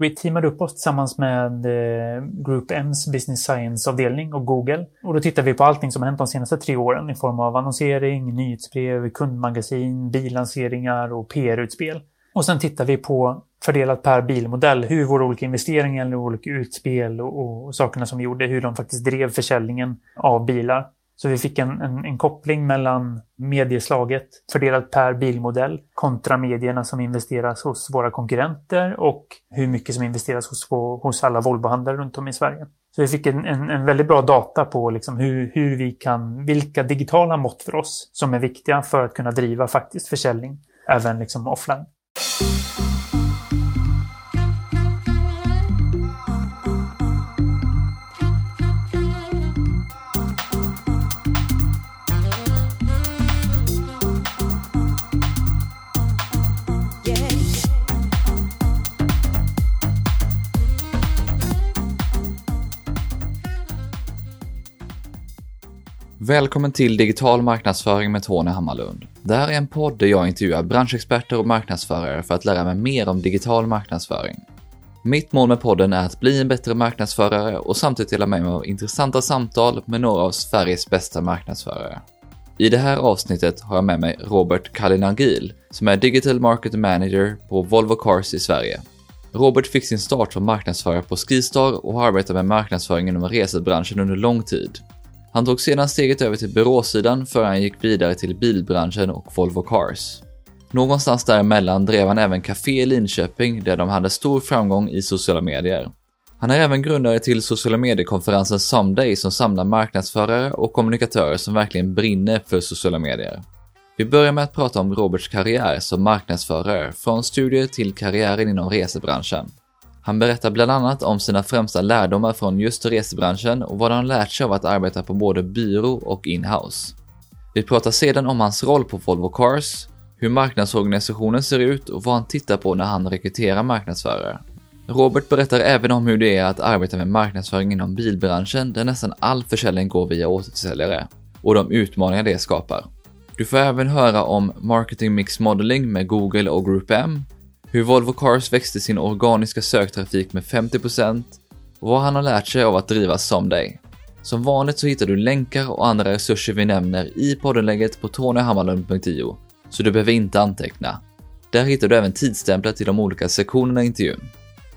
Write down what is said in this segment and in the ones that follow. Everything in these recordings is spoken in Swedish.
Vi teamade upp oss tillsammans med eh, Group M's Business Science-avdelning och Google. Och då tittade vi på allting som hänt de senaste tre åren i form av annonsering, nyhetsbrev, kundmagasin, billanseringar och PR-utspel. Och sen tittar vi på fördelat per bilmodell hur våra olika investeringar eller olika utspel och, och sakerna som vi gjorde, hur de faktiskt drev försäljningen av bilar. Så vi fick en, en, en, koppling mellan medieslaget fördelat per bilmodell kontra medierna som investeras hos våra konkurrenter och hur mycket som investeras hos, hos alla Volvohandlare runt om i Sverige. Så vi fick en, en, en väldigt bra data på liksom hur, hur vi kan, vilka digitala mått för oss som är viktiga för att kunna driva faktiskt försäljning även liksom offline. Välkommen till Digital marknadsföring med Tony Hammarlund. Det här är en podd där jag intervjuar branschexperter och marknadsförare för att lära mig mer om digital marknadsföring. Mitt mål med podden är att bli en bättre marknadsförare och samtidigt dela med mig av intressanta samtal med några av Sveriges bästa marknadsförare. I det här avsnittet har jag med mig Robert Kalinagil som är Digital Market Manager på Volvo Cars i Sverige. Robert fick sin start som marknadsförare på Skistar och har arbetat med marknadsföring inom resebranschen under lång tid. Han tog sedan steget över till byråsidan för han gick vidare till bilbranschen och Volvo Cars. Någonstans däremellan drev han även Café i Linköping där de hade stor framgång i sociala medier. Han är även grundare till sociala mediekonferensen Someday som samlar marknadsförare och kommunikatörer som verkligen brinner för sociala medier. Vi börjar med att prata om Roberts karriär som marknadsförare, från studier till karriären inom resebranschen. Han berättar bland annat om sina främsta lärdomar från just resebranschen och vad han lärt sig av att arbeta på både byrå och inhouse. Vi pratar sedan om hans roll på Volvo Cars, hur marknadsorganisationen ser ut och vad han tittar på när han rekryterar marknadsförare. Robert berättar även om hur det är att arbeta med marknadsföring inom bilbranschen där nästan all försäljning går via återförsäljare och de utmaningar det skapar. Du får även höra om marketing mix modeling med Google och Group M hur Volvo Cars växte sin organiska söktrafik med 50% och vad han har lärt sig av att driva Someday. Som vanligt så hittar du länkar och andra resurser vi nämner i poddenlägget på tonyhammarlund.io, så du behöver inte anteckna. Där hittar du även tidsstämplar till de olika sektionerna i intervjun.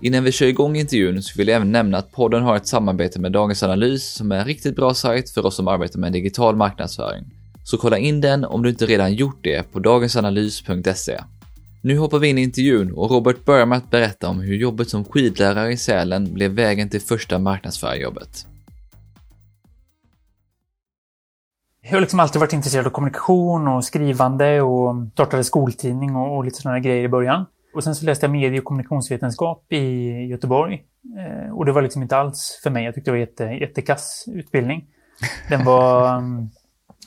Innan vi kör igång intervjun så vill jag även nämna att podden har ett samarbete med Dagens Analys som är en riktigt bra sajt för oss som arbetar med digital marknadsföring. Så kolla in den om du inte redan gjort det på dagensanalys.se. Nu hoppar vi in i intervjun och Robert börjar med att berätta om hur jobbet som skidlärare i Sälen blev vägen till första marknadsförarjobbet. Jag har liksom alltid varit intresserad av kommunikation och skrivande och startade skoltidning och, och lite sådana grejer i början. Och sen så läste jag medie och kommunikationsvetenskap i Göteborg. Eh, och det var liksom inte alls för mig. Jag tyckte det var jätte, jättekass utbildning. Den var mm,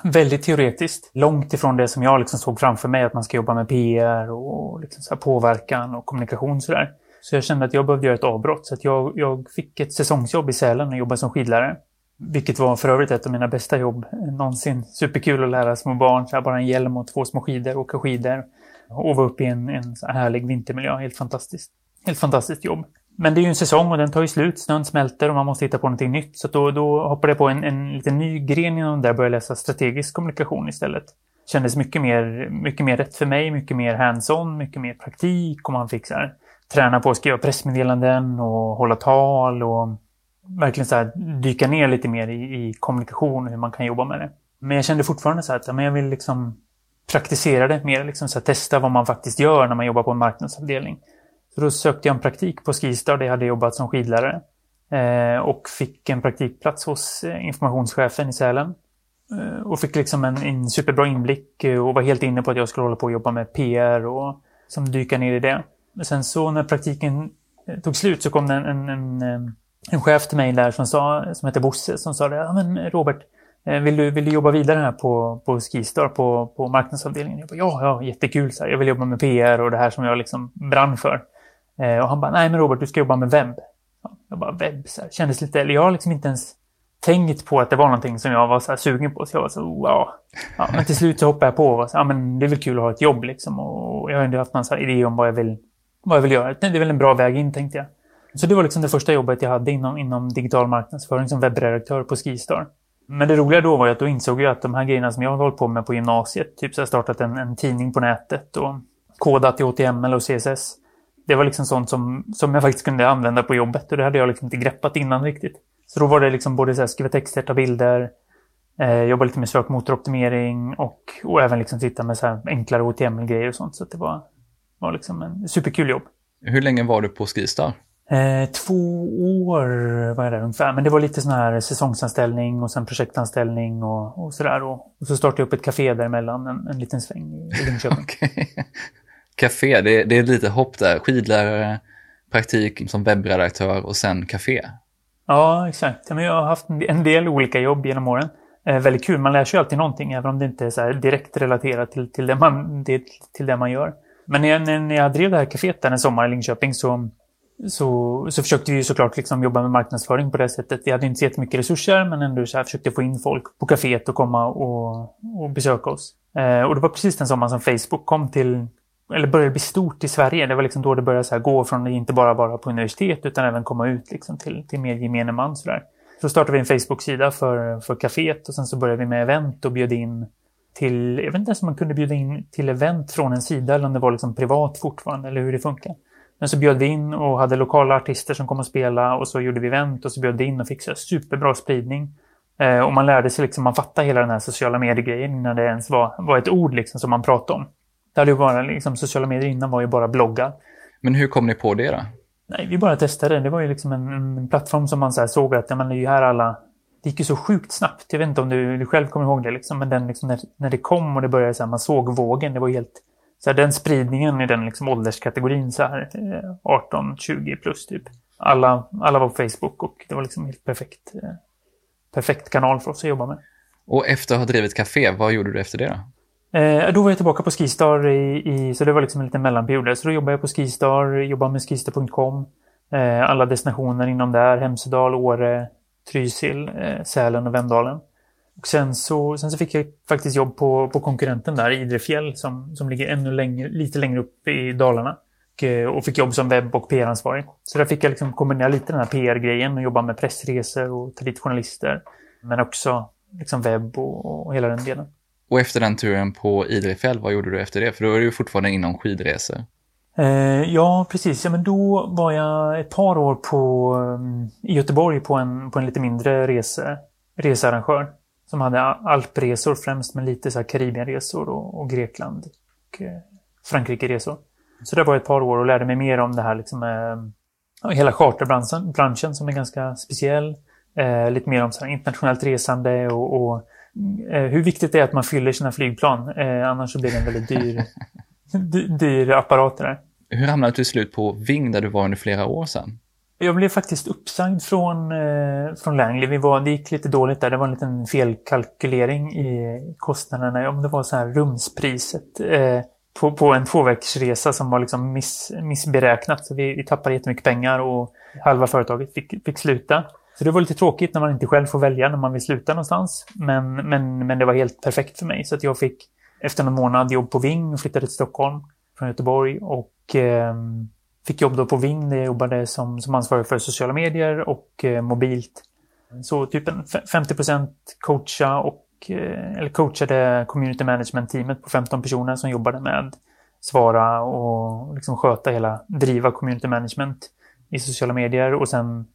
väldigt teoretiskt. Långt ifrån det som jag liksom såg framför mig, att man ska jobba med PR och liksom så påverkan och kommunikation sådär. Så jag kände att jag behövde göra ett avbrott. Så att jag, jag fick ett säsongsjobb i Sälen och jobbade som skidlärare. Vilket var för övrigt ett av mina bästa jobb någonsin. Superkul att lära små barn, så här, bara en hjälm och två små skidor, åka skidor. Och vara uppe i en, en härlig vintermiljö. Helt fantastiskt. Helt fantastiskt jobb. Men det är ju en säsong och den tar ju slut. Snön smälter och man måste hitta på någonting nytt. Så då, då hoppade jag på en, en liten ny gren inom där och började läsa strategisk kommunikation istället. Kändes mycket mer, mycket mer rätt för mig, mycket mer hands-on, mycket mer praktik och man fick så här, träna på att skriva pressmeddelanden och hålla tal och verkligen så här, dyka ner lite mer i, i kommunikation och hur man kan jobba med det. Men jag kände fortfarande så här att men jag vill liksom praktisera det mer, liksom så här, testa vad man faktiskt gör när man jobbar på en marknadsavdelning. Så då sökte jag en praktik på Skistar där jag hade jobbat som skidlärare. Eh, och fick en praktikplats hos eh, informationschefen i Sälen. Eh, och fick liksom en, en, superbra inblick eh, och var helt inne på att jag skulle hålla på och jobba med PR och som dyka ner i det. Men sen så när praktiken eh, tog slut så kom det en, en, en, en chef till mig där som, sa, som hette Bosse som sa det, ja men Robert, vill du, vill du jobba vidare här på, på Skistar på, på marknadsavdelningen? Jag bara, ja, ja, jättekul. Så här. Jag vill jobba med PR och det här som jag liksom brann för. Eh, och han bara, nej men Robert, du ska jobba med webb. Jag bara, webb, så här, kändes lite, eller jag har liksom inte ens tänkt på att det var någonting som jag var så här sugen på. Så jag var så, wow. Ja, men till slut så hoppade jag på och var så, ja men det är väl kul att ha ett jobb liksom. Och jag har ändå haft någon så idé om vad jag vill, vad jag vill göra. Det är väl en bra väg in, tänkte jag. Så det var liksom det första jobbet jag hade inom, inom digital marknadsföring som webbredaktör på Skistar. Men det roliga då var ju att då insåg jag att de här grejerna som jag hade hållit på med på gymnasiet, typ så startat en, en tidning på nätet och kodat i HTML och CSS. Det var liksom sånt som, som jag faktiskt kunde använda på jobbet och det hade jag liksom inte greppat innan riktigt. Så då var det liksom både så här, skriva texter, ta bilder, eh, jobba lite med sökmotoroptimering och, och även liksom sitta med så enklare HTML-grejer och sånt. Så det var, var liksom en superkul jobb. Hur länge var du på Skistar? Eh, två år var jag där ungefär. Men det var lite sån här säsongsanställning och sen projektanställning och, och sådär. Och, och, så startade jag upp ett café däremellan, en, en liten sväng i Linköping. okay. Café, det, det är lite hopp där. Skidlärare, praktik som webbredaktör och sen café. Ja, exakt. Jag har haft en del olika jobb genom åren. Eh, väldigt kul, man lär sig alltid någonting även om det inte är så direkt relaterat till, till, det man, det, till det man gör. Men när jag, när jag drev det här kaféet där en sommar i Linköping så så, så försökte vi såklart liksom jobba med marknadsföring på det sättet. Vi hade inte så jättemycket resurser, men ändå så här försökte få in folk på kaféet och komma och, och besöka oss. Eh, och det var precis den sommaren som Facebook kom till, eller började bli stort i Sverige. Det var liksom då det började så gå från att inte bara vara på universitet, utan även komma ut liksom till, till mer gemene man. Så, där. så startade vi en Facebook-sida för, för kaféet och sen så började vi med event och bjöd in till, jag vet inte ens om man kunde bjuda in till event från en sida eller om det var liksom privat fortfarande, eller hur det funkar. Men så bjöd vi in och hade lokala artister som kom och spelade och så gjorde vi event och så bjöd vi in och fick så superbra spridning. Eh, och man lärde sig liksom, man fattade hela den här sociala medier-grejen innan det ens var, var ett ord liksom som man pratade om. Det hade ju bara, liksom, sociala medier innan var ju bara bloggar. Men hur kom ni på det då? Nej, vi bara testade. Det var ju liksom en, en plattform som man så såg att, ja men det är ju här alla... Det gick ju så sjukt snabbt. Jag vet inte om du, du själv kommer ihåg det liksom, men den liksom, när, när det kom och det började så här, man såg vågen, det var helt så här, den spridningen i den liksom ålderskategorin, så här, 18-20 eh, plus typ. Alla, alla var på Facebook och det var liksom helt perfekt, eh, perfekt kanal för oss att jobba med. Och efter att ha drivit café, vad gjorde du efter det då? Eh, då var jag tillbaka på Skistar, i, i, så det var liksom en liten mellanperiod. Så då jobbade jag på Skistar, jobbade med skistar.com. Eh, alla destinationer inom där, Hemsedal, Åre, Trysil, eh, Sälen och Vemdalen. Och sen så, sen så fick jag faktiskt jobb på, på konkurrenten där, Idrefjäll, som, som ligger ännu längre, lite längre upp i Dalarna. Och, eh, och fick jobb som webb och PR-ansvarig. Så där fick jag liksom kombinera lite den här PR-grejen och jobba med pressresor och ta dit journalister. Men också liksom webb och, och hela den delen. Och efter den turen på Idrefjäll, vad gjorde du efter det? För då är du fortfarande inom skidresor. Eh, ja, precis. Ja, men då var jag ett par år på, ehm, i Göteborg på en, på en lite mindre rese, researrangör som hade alpresor främst, men lite så här Karibienresor och, och Grekland och eh, Frankrike-resor. Så där var jag ett par år och lärde mig mer om det här liksom, eh, hela charterbranschen branschen som är ganska speciell. Eh, lite mer om så här, internationellt resande och, och hur viktigt det är att man fyller sina flygplan. Eh, annars så blir det en väldigt dyr, dyr apparat där. Hur hamnade du till slut på Ving där du var under flera år sedan? Jag blev faktiskt uppsagd från, eh, från Langley. Vi var, det gick lite dåligt där. Det var en liten felkalkylering i kostnaderna. Om det var så här rumspriset eh, på, på en tvåveckorsresa som var liksom miss, missberäknat. Så vi, vi tappade jättemycket pengar och halva företaget fick, fick sluta. Så det var lite tråkigt när man inte själv får välja när man vill sluta någonstans. Men, men, men det var helt perfekt för mig. Så att jag fick efter någon månad jobb på Ving och flyttade till Stockholm från Göteborg. Och eh, fick jobb då på Ving där jag jobbade som, som ansvarig för sociala medier och eh, mobilt. Så typ en 50% coacha och eh, eller coachade community management-teamet på 15 personer som jobbade med svara och liksom sköta hela, driva community management i sociala medier och sen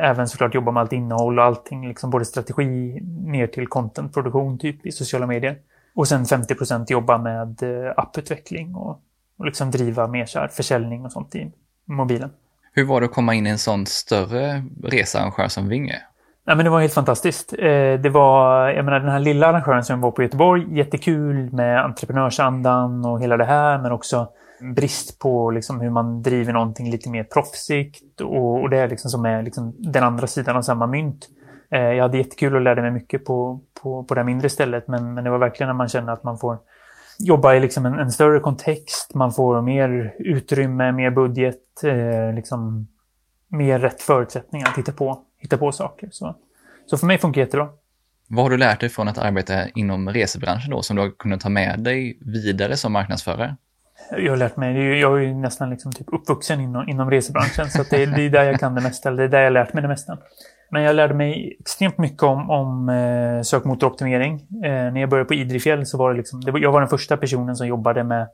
även såklart jobba med allt innehåll och allting, liksom både strategi ner till contentproduktion typ i sociala medier. Och sen 50% jobba med eh, apputveckling och och liksom driva mer så här försäljning och sånt i mobilen. Hur var det att komma in i en sån större researrangör som Vinge? Ja, men det var helt fantastiskt. Eh, det var, jag menar den här lilla arrangören som var på Göteborg, jättekul med entreprenörsandan och hela det här, men också brist på liksom hur man driver någonting lite mer proffsigt och, och det är liksom som är liksom den andra sidan av samma mynt. Eh, jag hade jättekul och lärde mig mycket på, på, på det mindre stället, men, men det var verkligen när man känner att man får jobba i liksom en, en, större kontext. Man får mer utrymme, mer budget, eh, liksom mer rätt förutsättningar att hitta på, hitta på saker. Så, så för mig funkar det jättebra. Vad har du lärt dig från att arbeta inom resebranschen då, som du har kunnat ta med dig vidare som marknadsförare? Jag har lärt mig, jag är ju nästan liksom typ uppvuxen inom, inom resebranschen så det, det är där jag kan det mesta, det är där jag har lärt mig det mesta. Men jag lärde mig extremt mycket om, om eh, sökmotoroptimering. Eh, när jag började på Idrefjäll så var det liksom, det var, jag var den första personen som jobbade med,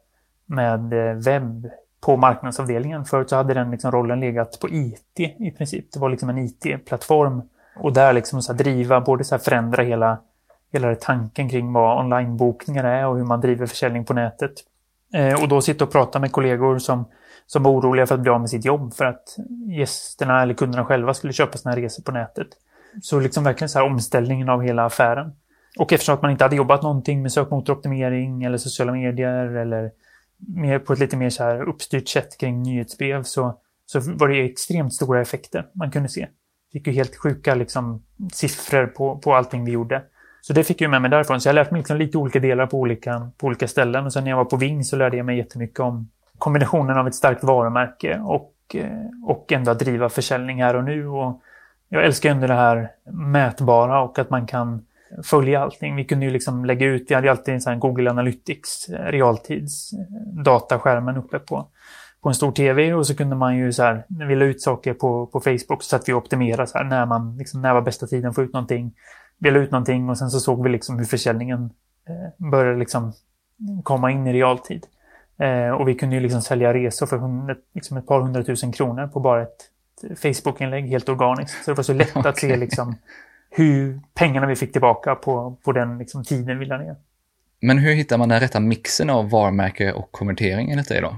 med eh, webb på marknadsavdelningen. Förut så hade den liksom rollen legat på IT i princip. Det var liksom en IT-plattform. Och där liksom så driva, både så förändra hela, hela tanken kring vad onlinebokningar är och hur man driver försäljning på nätet. Eh, och då sitta och prata med kollegor som, som var oroliga för att bli av med sitt jobb för att gästerna eller kunderna själva skulle köpa sina resor på nätet. Så liksom verkligen så här omställningen av hela affären. Och eftersom att man inte hade jobbat någonting med sökmotoroptimering eller sociala medier eller mer, på ett lite mer så här uppstyrt sätt kring nyhetsbrev så, så var det extremt stora effekter man kunde se. Fick ju helt sjuka liksom, siffror på, på allting vi gjorde. Så det fick jag med mig därifrån. Så jag har lärt mig liksom lite olika delar på olika, på olika ställen. Och sen när jag var på Ving så lärde jag mig jättemycket om kombinationen av ett starkt varumärke och, eh, och ändå att driva försäljning här och nu. Och jag älskar ändå det här mätbara och att man kan följa allting. Vi kunde ju liksom lägga ut, vi hade ju alltid en sån Google Analytics eh, realtids eh, dataskärmen uppe på, på en stor tv och så kunde man ju så här, när vi la ut saker på, på Facebook så att vi optimerade så här, när man, liksom, när var bästa tiden att få ut någonting. Vi la ut någonting och sen så såg vi liksom hur försäljningen eh, började liksom komma in i realtid. Eh, och vi kunde ju liksom sälja resor för hundra, liksom ett par hundratusen kronor på bara ett Facebook-inlägg helt organiskt. Så det var så lätt okay. att se liksom hur pengarna vi fick tillbaka på, på den liksom, tiden vi la ner. Men hur hittar man den rätta mixen av varumärke och konvertering enligt dig då?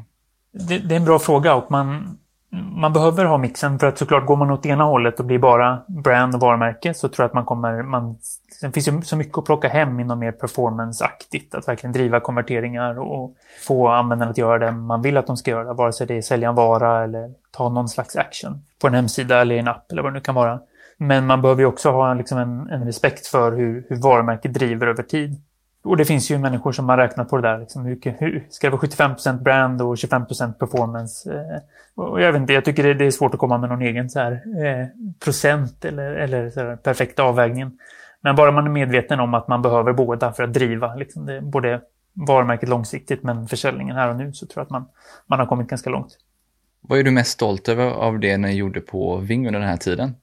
Det, det, är en bra fråga och man, man behöver ha mixen för att såklart går man åt ena hållet och blir bara brand och varumärke så tror jag att man kommer... Man, det finns ju så mycket att plocka hem inom mer performance-aktigt. Att verkligen driva konverteringar och få användarna att göra det man vill att de ska göra. Vare sig det är sälja en vara eller ta någon slags action på en hemsida eller i en app eller vad det nu kan vara. Men man behöver ju också ha liksom en, en respekt för hur, hur varumärket driver över tid. Och det finns ju människor som har räknat på det där. Liksom, hur, hur, ska det vara 75% brand och 25% performance? Eh, och jag vet inte, jag tycker det, det, är svårt att komma med någon egen så här, eh, procent eller, eller så här, perfekta avvägningen. Men bara man är medveten om att man behöver båda för att driva liksom, det, både varumärket långsiktigt men försäljningen här och nu så tror jag att man, man har kommit ganska långt. Vad är du mest stolt över av det ni gjorde på Ving under den här tiden?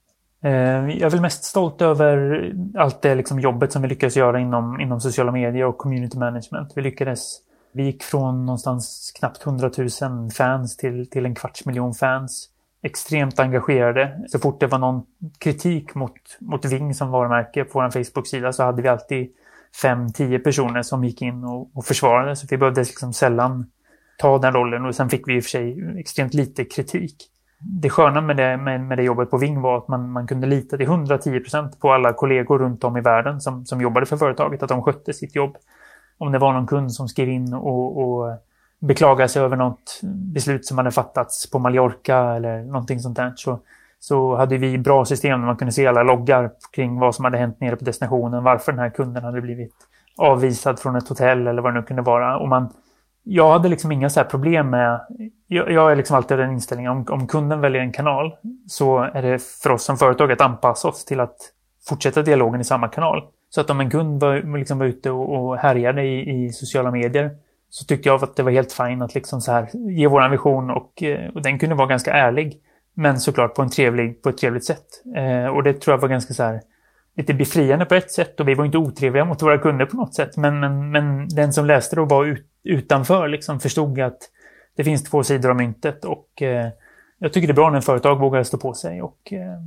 Eh, jag är väl mest stolt över allt det liksom jobbet som vi lyckades göra inom, inom sociala medier och community management. Vi lyckades, vi gick från någonstans knappt 100 000 fans till, till en kvarts miljon fans. Extremt engagerade. Så fort det var någon kritik mot, mot Ving som varumärke på vår Facebook-sida så hade vi alltid fem, tio personer som gick in och, och försvarade. Så vi behövde liksom sällan ta den rollen och sen fick vi i och för sig extremt lite kritik det sköna med det, med, med det jobbet på Ving var att man, man kunde lita till 110 procent på alla kollegor runt om i världen som, som jobbade för företaget, att de skötte sitt jobb. Om det var någon kund som skrev in och, och beklagade sig över något beslut som hade fattats på Mallorca eller någonting sånt där, så, så hade vi bra system där man kunde se alla loggar kring vad som hade hänt nere på destinationen, varför den här kunden hade blivit avvisad från ett hotell eller vad det nu kunde vara. Och man, jag hade liksom inga så problem med... Jag, jag är liksom alltid den inställningen, om, om kunden väljer en kanal så är det för oss som företag att anpassa oss till att fortsätta dialogen i samma kanal. Så att om en kund var, liksom var ute och, och härjade i, i sociala medier så tyckte jag att det var helt fint att liksom så här, ge vår vision och, eh, och den kunde vara ganska ärlig. Men såklart på, en trevlig, på ett trevligt sätt. Eh, och det tror jag var ganska så här, lite befriande på ett sätt och vi var inte otrevliga mot våra kunder på något sätt. Men, men, men den som läste då var ut, utanför liksom förstod att det finns två sidor av myntet och eh, jag tycker det är bra när företag vågar stå på sig och, eh,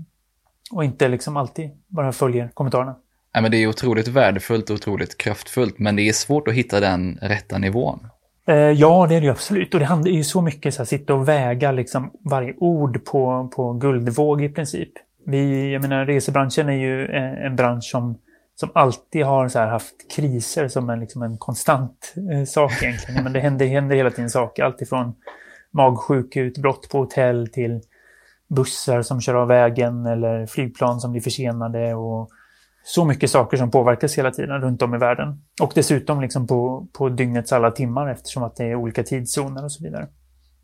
och inte liksom alltid bara följer kommentarerna. Ja, men det är otroligt värdefullt och otroligt kraftfullt, men det är svårt att hitta den rätta nivån. Eh, ja, det är det ju absolut. Och det handlar ju så mycket så att sitta och väga liksom varje ord på, på guldvåg i princip. Vi, jag menar, resebranschen är ju eh, en, bransch som som alltid har så haft kriser som en, liksom en konstant eh, sak egentligen. Men det händer, händer hela tiden saker. Alltifrån magsjukeutbrott på hotell till bussar som kör av vägen eller flygplan som blir försenade. och Så mycket saker som påverkas hela tiden runt om i världen. Och dessutom liksom på, på dygnets alla timmar eftersom att det är olika tidszoner och så vidare.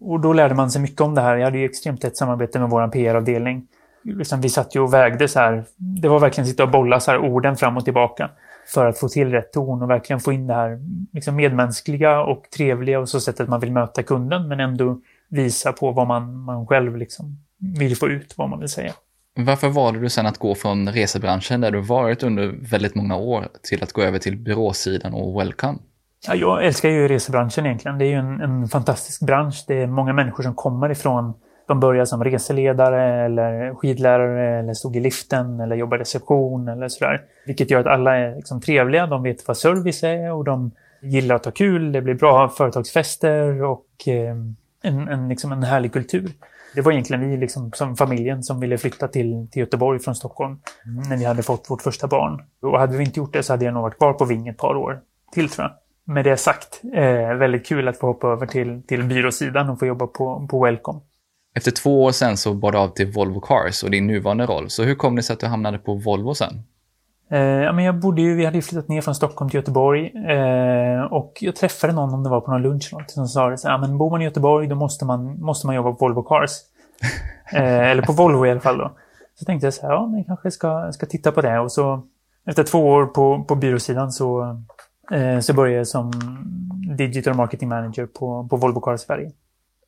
Och då lärde man sig mycket om det här. Jag hade ju extremt tätt samarbete med vår PR-avdelning liksom, vi satt ju och vägde så här. Det var verkligen sitta och bolla så här orden fram och tillbaka. för att få till rätt ton och verkligen få in det här liksom medmänskliga och trevliga och så sättet man vill möta kunden men ändå visa på vad man, man själv liksom vill få ut, vad man vill säga. Varför valde du sen att gå från resebranschen där du varit under väldigt många år till att gå över till byråsidan och Welcome? Ja, jag älskar ju resebranschen egentligen. Det är ju en, en fantastisk bransch. Det är många människor som kommer ifrån de börjar som reseledare eller skidlärare eller stod i liften eller jobbar i reception eller sådär. Vilket gör att alla är liksom trevliga, de vet vad service är och de gillar att ha kul. Det blir bra företagsfester och eh, en, en, liksom en härlig kultur. Det var egentligen vi liksom, som familjen som ville flytta till, till Göteborg från Stockholm när vi hade fått vårt första barn. Och hade vi inte gjort det så hade jag nog varit kvar på Ving ett par år till tror jag. Med det sagt, eh, väldigt kul att få hoppa över till, till byråsidan och få jobba på, på Welcome. Efter två år sen så bar du av till Volvo Cars och din nuvarande roll. Så hur kom det sig att du hamnade på Volvo sen? Eh, ja, men jag bodde ju, vi hade ju flyttat ner från Stockholm till Göteborg eh, och jag träffade någon, om det var på någon lunch, något, som sa att men bor man i Göteborg då måste man, måste man jobba på Volvo Cars. eh, eller på Volvo i alla fall då. Så tänkte jag så här, ja men jag kanske ska, ska titta på det och så efter två år på, på byråsidan så, eh, så började jag som Digital Marketing Manager på, på Volvo Cars Sverige.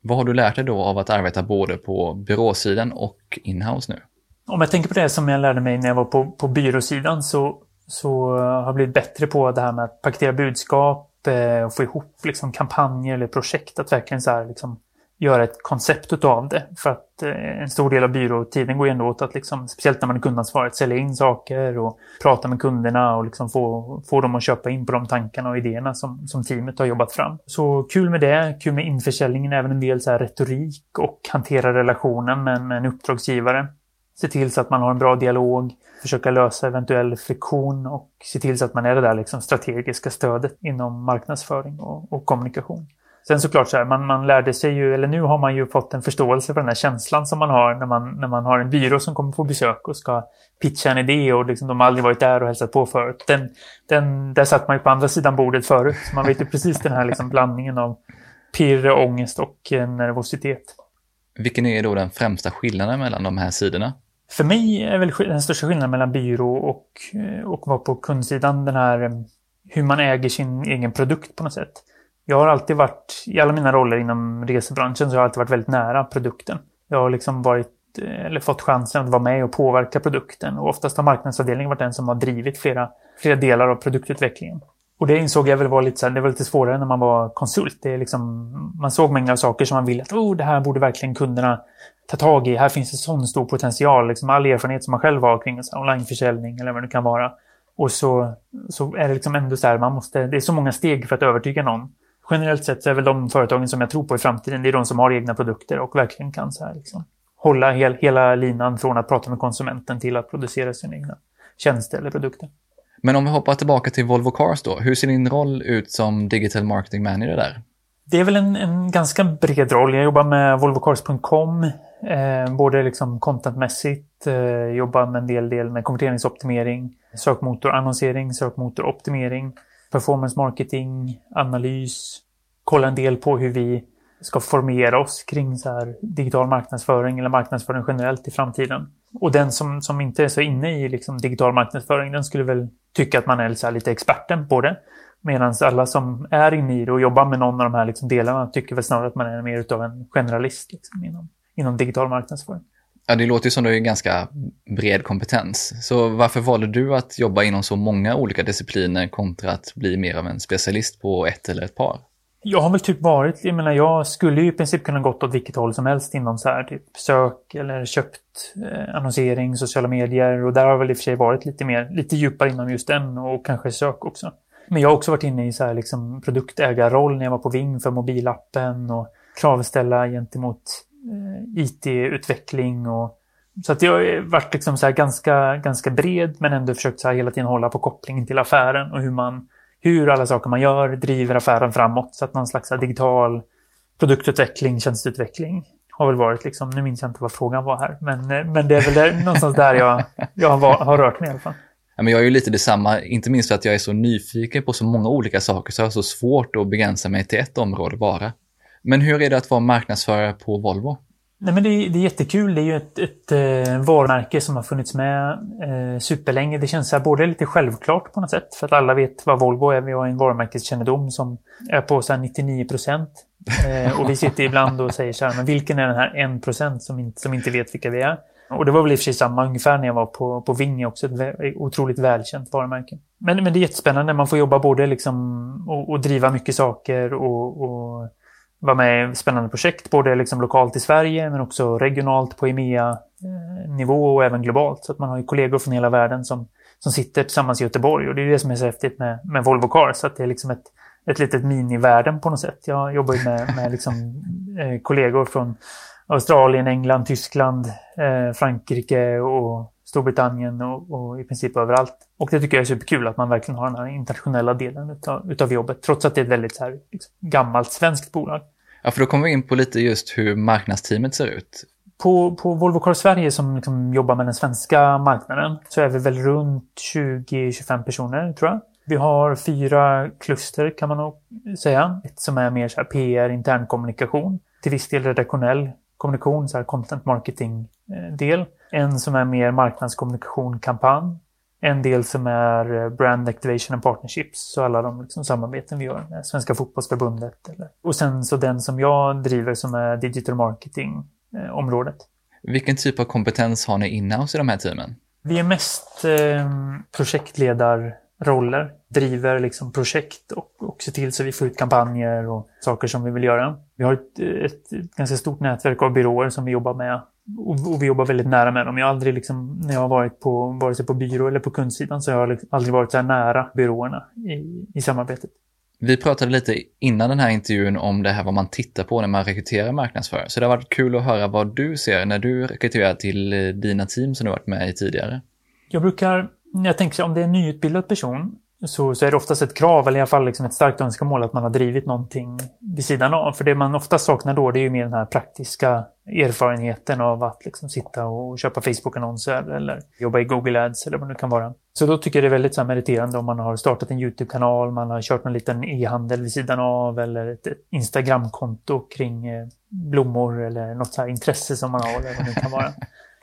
Vad har du lärt dig då av att arbeta både på byråsidan och inhouse nu? Om jag tänker på det som jag lärde mig när jag var på, på byråsidan så, så eh, har jag blivit bättre på det här med att paketera budskap eh, och få ihop liksom, kampanjer eller projekt. Att verkligen så här, liksom, göra ett koncept av det. För att eh, en stor del av byråtiden går ändå åt att, liksom, speciellt när man är kundansvarig, sälja in saker och prata med kunderna och liksom få, få dem att köpa in på de tankarna och idéerna som, som teamet har jobbat fram. Så kul med det, kul med införsäljningen, även en del så här retorik och hantera relationen med, med en uppdragsgivare. Se till så att man har en bra dialog, försöka lösa eventuell friktion och se till så att man är det där liksom strategiska stödet inom marknadsföring och, och kommunikation. Sen såklart så här, man, man lärde sig ju, eller nu har man ju fått en förståelse för den här känslan som man har när man, när man har en byrå som kommer på besök och ska pitcha en idé och liksom, de har aldrig varit där och hälsat på förut. Den, den, där satt man ju på andra sidan bordet förut, så man vet ju precis den här liksom blandningen av pirr, ångest och nervositet. Vilken är då den främsta skillnaden mellan de här sidorna? För mig är väl den största skillnaden mellan byrå och, och vara på kundsidan den här hur man äger sin egen produkt på något sätt. Jag har alltid varit, i alla mina roller inom resebranschen, så har jag alltid varit väldigt nära produkten. Jag har liksom varit, eh, eller fått chansen att vara med och påverka produkten. Och oftast har marknadsavdelningen varit den som har drivit flera, flera delar av produktutvecklingen. Och det insåg jag väl var lite, så här, det var lite svårare när man var konsult. Det är liksom, man såg mängder av saker som man ville att oh, det här borde verkligen kunderna ta tag i. Här finns det sån stor potential. Liksom all erfarenhet som man själv har kring onlineförsäljning eller vad det kan vara. Och så, så är det liksom ändå så här, man måste, det är så många steg för att övertyga någon generellt sett så är väl de företagen som jag tror på i framtiden, det är de som har egna produkter och verkligen kan så här liksom, hålla hel, hela linan från att prata med konsumenten till att producera sina egna tjänster eller produkter. Men om vi hoppar tillbaka till Volvo Cars då, hur ser din roll ut som digital marketing manager där? Det är väl en, en ganska bred roll. Jag jobbar med volvocars.com, eh, både liksom contentmässigt, eh, jobbar med en del, del med konverteringsoptimering, sökmotorannonsering, sökmotoroptimering, performance marketing, analys, kolla en del på hur vi ska formera oss kring så här digital marknadsföring eller marknadsföring generellt i framtiden. Och den som, som inte är så inne i liksom digital marknadsföring, den skulle väl tycka att man är så lite experten på det. Medan alla som är inne i det och jobbar med någon av de här liksom delarna tycker väl snarare att man är mer av en generalist liksom inom, inom digital marknadsföring. Ja, det låter ju som du har ganska bred kompetens. Så varför valde du att jobba inom så många olika discipliner kontra att bli mer av en specialist på ett eller ett par? Jag har väl typ varit, jag menar jag skulle ju i princip kunna gått åt vilket håll som helst inom så här typ sök eller köpt eh, annonsering, sociala medier och där har jag väl i och för sig varit lite mer, lite djupare inom just den och kanske sök också. Men jag har också varit inne i så här liksom produktägarroll när jag var på Ving för mobilappen och kravställa gentemot Eh, IT-utveckling och så att jag har varit liksom så ganska, ganska bred men ändå försökt så hela tiden hålla på kopplingen till affären och hur man hur alla saker man gör driver affären framåt. Så att någon slags digital produktutveckling, tjänsteutveckling har väl varit liksom, nu minns jag inte vad frågan var här, men, eh, men det är väl där, någonstans där jag, jag har, har rört mig i alla fall. Ja, men jag är ju lite detsamma, inte minst för att jag är så nyfiken på så många olika saker så jag har så svårt att begränsa mig till ett område bara. Men hur är det att vara marknadsförare på Volvo? Nej, men det, är, det är jättekul. Det är ju ett, ett, ett eh, varumärke som har funnits med eh, superlänge. Det känns här, både lite självklart på något sätt, för att alla vet vad Volvo är. Vi har en varumärkeskännedom som är på så 99 procent. Eh, och vi sitter ibland och säger så här, men vilken är den här 1 procent som, inte, som inte vet vilka vi är? Och det var väl i och för sig samma ungefär när jag var på, på Vinge också, ett otroligt välkänt varumärke. Men, men det är jättespännande, man får jobba både liksom och, och driva mycket saker och, och vara med i spännande projekt, både liksom lokalt i Sverige men också regionalt på EMEA-nivå eh, och även globalt. Så att man har ju kollegor från hela världen som, som sitter tillsammans i Göteborg och det är det som är så häftigt med, med Volvo Cars, att det är liksom ett, ett litet minivärlden på något sätt. Jag jobbar ju med, med liksom, eh, kollegor från Australien, England, Tyskland, eh, Frankrike och Storbritannien och, och, i princip överallt. Och det tycker jag är superkul att man verkligen har den här internationella delen utav, utav jobbet, trots att det är ett väldigt här, liksom, gammalt svenskt bolag. Ja, för då kommer vi in på lite just hur marknadsteamet ser ut. På, på Volvo Cars Sverige som liksom jobbar med den svenska marknaden så är vi väl runt 20-25 personer tror jag. Vi har fyra kluster kan man nog säga. Ett som är mer så här PR, internkommunikation. Till viss del redaktionell kommunikation, så här content marketing-del. Eh, en som är mer marknadskommunikation, kampanj. En del som är eh, brand activation and partnerships, så alla de liksom samarbeten vi gör med Svenska fotbollsförbundet. Eller. Och sen så den som jag driver som är digital marketing-området. Vilken typ av kompetens har ni inhouse i de här teamen? Vi är mest eh, projektledarroller, driver liksom projekt och, och ser till så vi får ut kampanjer och saker som vi vill göra. Vi har ett, ett, ganska stort nätverk av byråer som vi jobbar med och, och, vi jobbar väldigt nära med dem. Jag har aldrig liksom, när jag har varit på, vare sig på byrå eller på kundsidan, så har jag liksom aldrig varit så här nära byråerna i, i samarbetet. Vi pratade lite innan den här intervjun om det här vad man tittar på när man rekryterar marknadsförare. Så det har varit kul att höra vad du ser när du rekryterar till eh, dina team som du varit med i tidigare. Jag brukar, jag tänker om det är en nyutbildad person så, så är det oftast ett krav, eller i alla fall liksom ett starkt önskemål, att man har drivit någonting vid sidan av. För det man ofta saknar då, det är ju mer den här praktiska erfarenheten av att liksom sitta och köpa Facebook-annonser eller jobba i Google Ads eller vad det nu kan vara. Så då tycker jag det är väldigt så meriterande om man har startat en YouTube-kanal, man har kört någon liten e-handel vid sidan av eller ett, ett Instagram-konto kring eh, blommor eller något så här intresse som man har eller vad det kan vara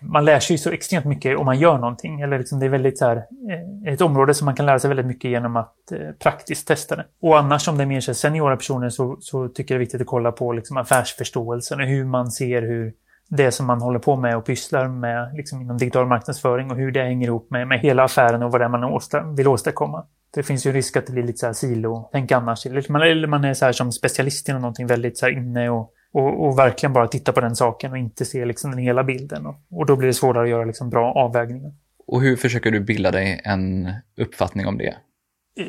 man lär sig så extremt mycket om man gör någonting. Eller liksom det är väldigt så här, eh, ett område som man kan lära sig väldigt mycket genom att eh, praktiskt testa det. Och annars om det är mer så seniora personer så, så tycker jag det är viktigt att kolla på liksom affärsförståelsen och hur man ser hur det som man håller på med och pysslar med liksom inom digital marknadsföring och hur det hänger ihop med, med hela affären och vad det är man åsta, vill åstadkomma. Det finns ju en risk att det blir lite så här silo, tänk annars. Eller man, eller man är så här som specialist inom någonting väldigt så här inne och och, och, verkligen bara titta på den saken och inte se liksom den hela bilden. Och, och då blir det svårare att göra liksom bra avvägningar. Och hur försöker du bilda dig en uppfattning om det?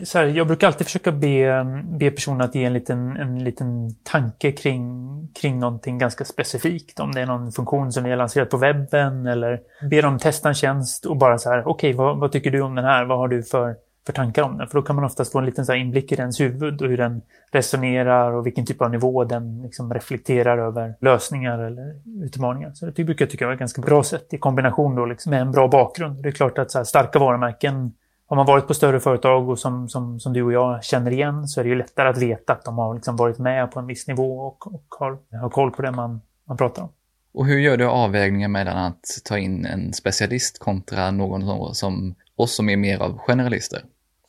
Så här, jag brukar alltid försöka be, be personen att ge en liten, en liten tanke kring, kring någonting ganska specifikt. Om det är någon funktion som ni har lanserat på webben eller be dem testa en tjänst och bara så här, okej, okay, vad, vad, tycker du om den här? Vad har du för för tankar om den. För då kan man oftast få en liten så inblick i dens huvud och hur den resonerar och vilken typ av nivå den liksom reflekterar över lösningar eller utmaningar. Så det brukar jag tycka är ett ganska bra sätt i kombination då liksom med en bra bakgrund. Det är klart att så här, starka varumärken har man varit på större företag och som, som, som du och jag känner igen så är det ju lättare att veta att de har liksom varit med på en viss nivå och, och har, har koll på det man, man pratar om. Och hur gör du avvägningen mellan att ta in en specialist kontra någon som och som är mer av generalister?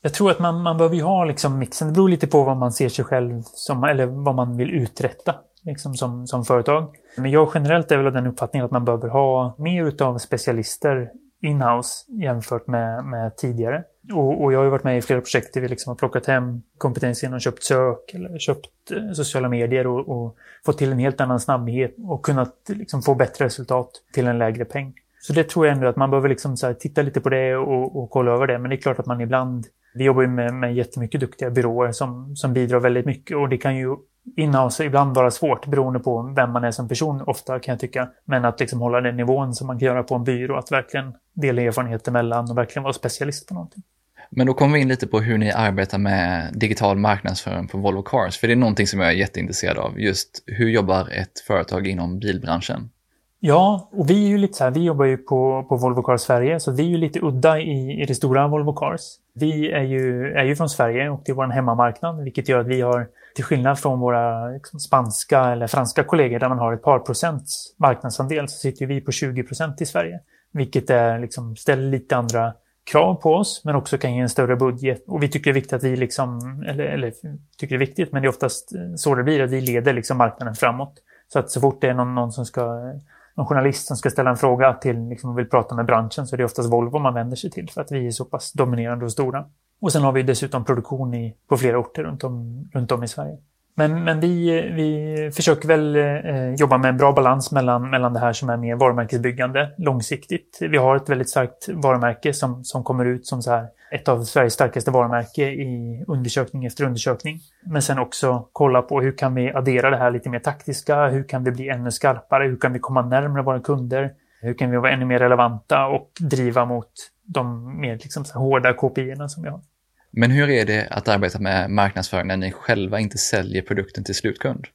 Jag tror att man, man behöver ju ha liksom mixen. Det beror lite på vad man ser sig själv som, eller vad man vill uträtta liksom som, som företag. Men jag generellt är väl av den uppfattningen att man behöver ha mer utav specialister inhouse jämfört med, med tidigare. Och, och, jag har ju varit med i flera projekt där vi liksom har plockat hem kompetens genom köpt sök eller köpt eh, sociala medier och, och fått till en helt annan snabbhet och kunnat liksom få bättre resultat till en lägre peng. Så det tror jag ändå att man behöver liksom så titta lite på det och, och kolla över det. Men det är klart att man ibland vi jobbar ju med, med jättemycket duktiga byråer som, som bidrar väldigt mycket och det kan ju inhouse ibland vara svårt beroende på vem man är som person ofta kan jag tycka. Men att liksom hålla den nivån som man kan göra på en byrå, att verkligen dela erfarenheter mellan och verkligen vara specialist på någonting. Men då kommer vi in lite på hur ni arbetar med digital marknadsföring på Volvo Cars, för det är någonting som jag är jätteintresserad av. Just hur jobbar ett företag inom bilbranschen? Ja, och vi är ju lite så här, vi jobbar ju på, på Volvo Cars Sverige, så vi är ju lite udda i, i det stora Volvo Cars. Vi är ju, är ju från Sverige och det är vår hemmamarknad, vilket gör att vi har, till skillnad från våra liksom, spanska eller franska kollegor där man har ett par procents marknadsandel, så sitter vi på 20 procent i Sverige. Vilket är, liksom, ställer lite andra krav på oss, men också kan ge en större budget. Och vi tycker det är viktigt att vi liksom, eller, eller tycker det är viktigt, men det är oftast så det blir, att vi leder liksom marknaden framåt. Så att så fort det är någon, någon som ska någon journalist som ska ställa en fråga till liksom, och vill prata med branschen så är det oftast Volvo man vänder sig till för att vi är så pass dominerande och stora. Och sen har vi dessutom produktion i, på flera orter runt om, runt om i Sverige. Men, men vi, vi försöker väl eh, jobba med en bra balans mellan, mellan det här som är mer varumärkesbyggande långsiktigt. Vi har ett väldigt starkt varumärke som, som kommer ut som så här ett av Sveriges starkaste varumärke i undersökning efter undersökning. Men sen också kolla på hur kan vi addera det här lite mer taktiska? Hur kan vi bli ännu skarpare? Hur kan vi komma närmare våra kunder? Hur kan vi vara ännu mer relevanta och driva mot de mer liksom så hårda KPI som vi har? Men hur är det att arbeta med marknadsföring när ni själva inte säljer produkten till slutkund?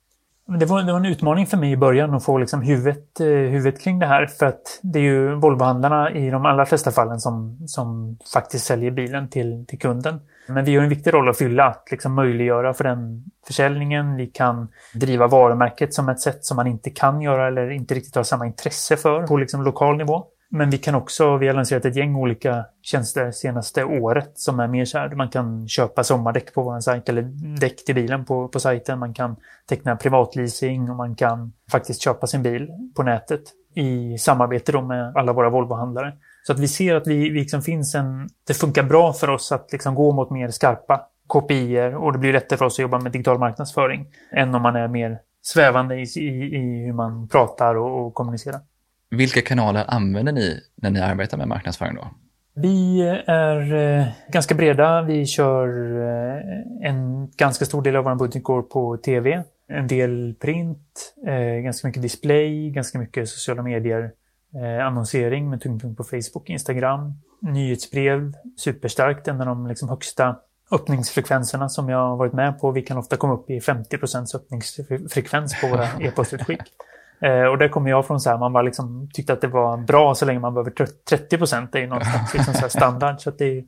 Det var, det var en utmaning för mig i början att få liksom huvudet, eh, huvudet kring det här. För att det är ju Volvohandlarna i de allra flesta fallen som, som faktiskt säljer bilen till, till kunden. Men vi har en viktig roll att fylla, att liksom möjliggöra för den försäljningen. Vi kan driva varumärket som ett sätt som man inte kan göra eller inte riktigt har samma intresse för på liksom lokal nivå. Men vi kan också, vi har lanserat ett gäng olika tjänster senaste året som är mer så här, man kan köpa sommardäck på vår sajt eller däck till bilen på, på sajten. Man kan teckna privatleasing och man kan faktiskt köpa sin bil på nätet i samarbete då med alla våra Volvo-handlare. Så att vi ser att vi, vi liksom finns en, det funkar bra för oss att liksom gå mot mer skarpa kopior och det blir lättare för oss att jobba med digital marknadsföring än om man är mer svävande i, i, i hur man pratar och, och kommunicerar. Vilka kanaler använder ni när ni arbetar med marknadsföring då? Vi är eh, ganska breda. Vi kör eh, en ganska stor del av vår budget går på tv. En del print, eh, ganska mycket display, ganska mycket sociala medier, annonsering med tyngdpunkt på Facebook, Instagram. Nyhetsbrev, superstarkt, en av de liksom högsta öppningsfrekvenserna som jag har varit med på. Vi kan ofta komma upp i 50% öppningsfrekvens på våra e-postutskick. Eh, och där kommer jag från så här, man var liksom, tyckte att det var bra så länge man behöver 30 procent. Det är ju någonstans liksom så standard. Så det är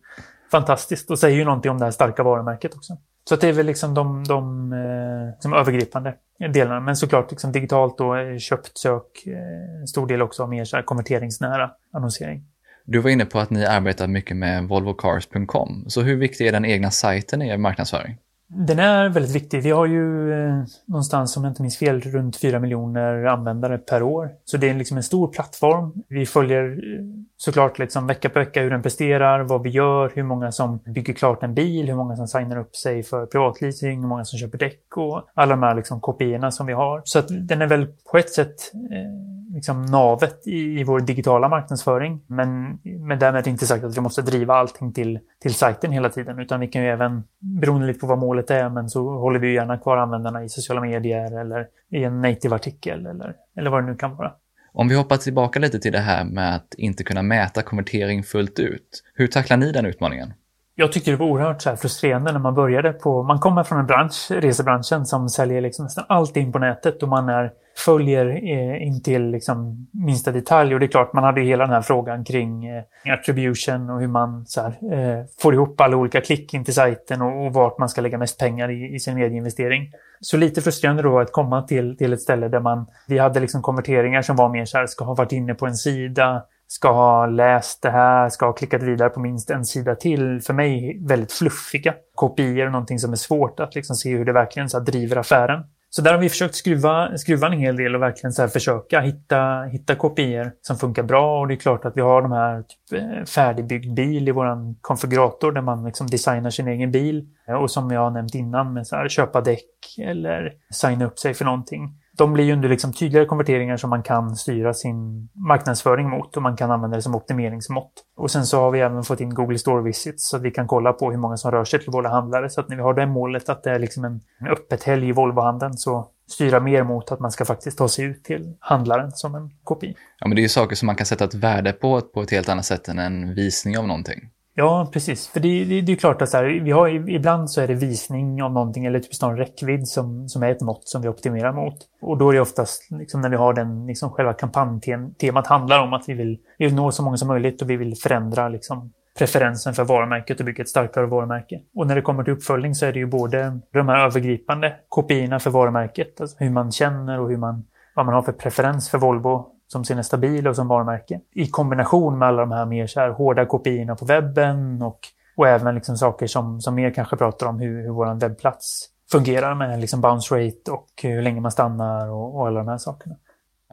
fantastiskt och säger ju någonting om det här starka varumärket också. Så det är väl liksom de, de eh, liksom övergripande delarna. Men såklart liksom digitalt då, eh, köpt sök, eh, en stor del också av mer så här konverteringsnära annonsering. Du var inne på att ni arbetar mycket med volvocars.com. Så hur viktig är den egna sajten i er marknadsföring? Den är väldigt viktig. Vi har ju eh, någonstans, om jag inte minns fel, runt 4 miljoner användare per år. Så det är liksom en stor plattform. Vi följer eh, såklart liksom vecka på vecka hur den presterar, vad vi gör, hur många som bygger klart en bil, hur många som signar upp sig för privatleasing, hur många som köper däck och alla de här liksom kopiorna som vi har. Så att den är väl på ett sätt eh, liksom navet i, i vår digitala marknadsföring. Men med därmed inte sagt att vi måste driva allting till, till sajten hela tiden, utan vi kan ju även, beroende lite på vad målet är, men så håller vi gärna kvar användarna i sociala medier eller i en native-artikel eller, eller vad det nu kan vara. Om vi hoppar tillbaka lite till det här med att inte kunna mäta konvertering fullt ut. Hur tacklar ni den utmaningen? Jag tyckte det var oerhört så frustrerande när man började på... Man kommer från en bransch, resebranschen, som säljer liksom nästan allting på nätet och man är följer eh, in till liksom minsta detalj. Och det är klart, man hade ju hela den här frågan kring eh, attribution och hur man så här, eh, får ihop alla olika klick in till sajten och, och vart man ska lägga mest pengar i, i sin medieinvestering. Så lite frustrerande då att komma till, till ett ställe där man, vi hade liksom konverteringar som var mer så här, ska ha varit inne på en sida, ska ha läst det här, ska ha klickat vidare på minst en sida till. För mig väldigt fluffiga kopior, någonting som är svårt att liksom se hur det verkligen så driver affären. Så där har vi försökt skruva, skruva en hel del och verkligen så försöka hitta, hitta kopior som funkar bra. Och det är klart att vi har de här typ, färdigbyggd bil i vår konfigurator där man liksom designar sin egen bil. Och som jag har nämnt innan med så här, köpa däck eller signa upp sig för någonting de blir ju under liksom tydligare konverteringar som man kan styra sin marknadsföring mot och man kan använda det som optimeringsmått. Och sen så har vi även fått in Google Store Visits så att vi kan kolla på hur många som rör sig till våra handlare. Så att när vi har det målet att det är liksom en, öppet helg i Volvohandeln så styra mer mot att man ska faktiskt ta sig ut till handlaren som en kopi. Ja, men det är ju saker som man kan sätta ett värde på på ett helt annat sätt än en visning av någonting. Ja, precis. För det, det, det är klart att så här, vi har, ibland så är det visning av någonting eller typ snarare räckvidd som, som är ett mått som vi optimerar mot. Och då är det oftast liksom, när vi har den, liksom, själva kampanjtemat handlar om att vi vill, vi vill nå så många som möjligt och vi vill förändra liksom, preferensen för varumärket och bygga ett starkare varumärke. Och när det kommer till uppföljning så är det ju både de här övergripande kopiorna för varumärket, alltså hur man känner och hur man, vad man har för preferens för Volvo som sin är stabil och som varumärke. I kombination med alla de här mer så här hårda kopiorna på webben och, och även liksom saker som, som mer kanske pratar om hur, hur vår webbplats fungerar med liksom bounce rate och hur länge man stannar och, och alla de här sakerna.